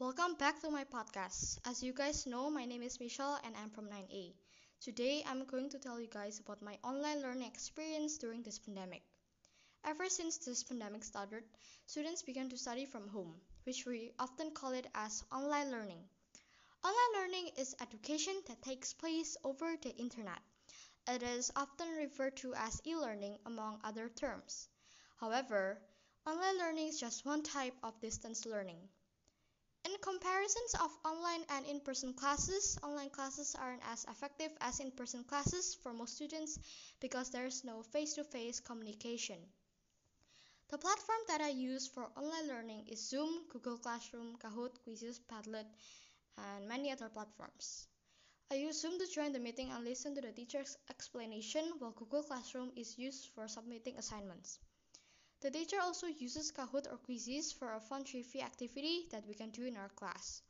Welcome back to my podcast. As you guys know, my name is Michelle and I'm from 9A. Today, I'm going to tell you guys about my online learning experience during this pandemic. Ever since this pandemic started, students began to study from home, which we often call it as online learning. Online learning is education that takes place over the internet. It is often referred to as e-learning among other terms. However, online learning is just one type of distance learning. In comparisons of online and in-person classes, online classes aren't as effective as in-person classes for most students because there is no face-to-face communication. The platform that I use for online learning is Zoom, Google Classroom, Kahoot, Quizizz, Padlet, and many other platforms. I use Zoom to join the meeting and listen to the teacher's explanation while Google Classroom is used for submitting assignments. The teacher also uses Kahoot or Quizizz for a fun trivia activity that we can do in our class.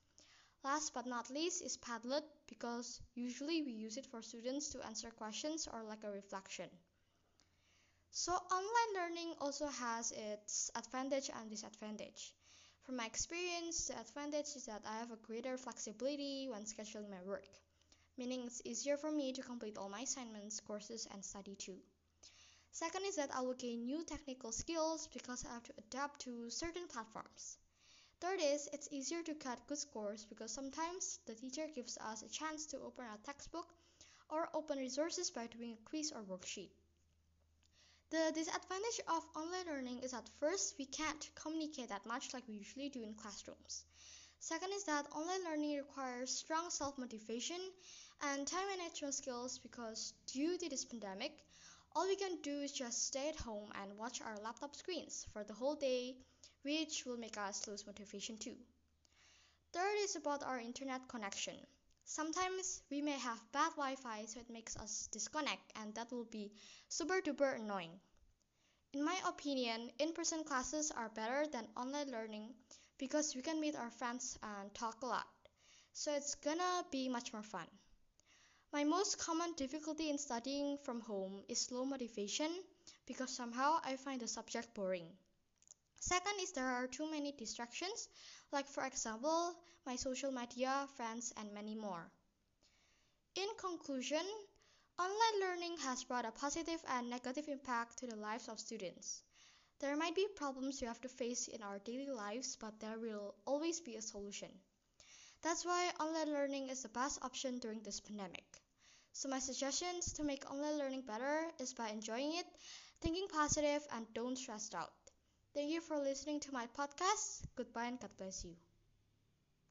Last but not least is Padlet because usually we use it for students to answer questions or like a reflection. So online learning also has its advantage and disadvantage. From my experience, the advantage is that I have a greater flexibility when scheduling my work, meaning it's easier for me to complete all my assignments, courses, and study too. Second is that I will gain new technical skills because I have to adapt to certain platforms. Third is it's easier to cut good scores because sometimes the teacher gives us a chance to open a textbook or open resources by doing a quiz or worksheet. The disadvantage of online learning is that first we can't communicate that much like we usually do in classrooms. Second is that online learning requires strong self-motivation and time management skills because due to this pandemic, all we can do is just stay at home and watch our laptop screens for the whole day, which will make us lose motivation too. Third is about our internet connection. Sometimes we may have bad Wi-Fi so it makes us disconnect and that will be super duper annoying. In my opinion, in-person classes are better than online learning because we can meet our friends and talk a lot. So it's gonna be much more fun. My most common difficulty in studying from home is low motivation because somehow I find the subject boring. Second is there are too many distractions, like for example, my social media, friends, and many more. In conclusion, online learning has brought a positive and negative impact to the lives of students. There might be problems we have to face in our daily lives, but there will always be a solution. That's why online learning is the best option during this pandemic. So my suggestions to make online learning better is by enjoying it, thinking positive, and don't stress out. Thank you for listening to my podcast. Goodbye and God bless you.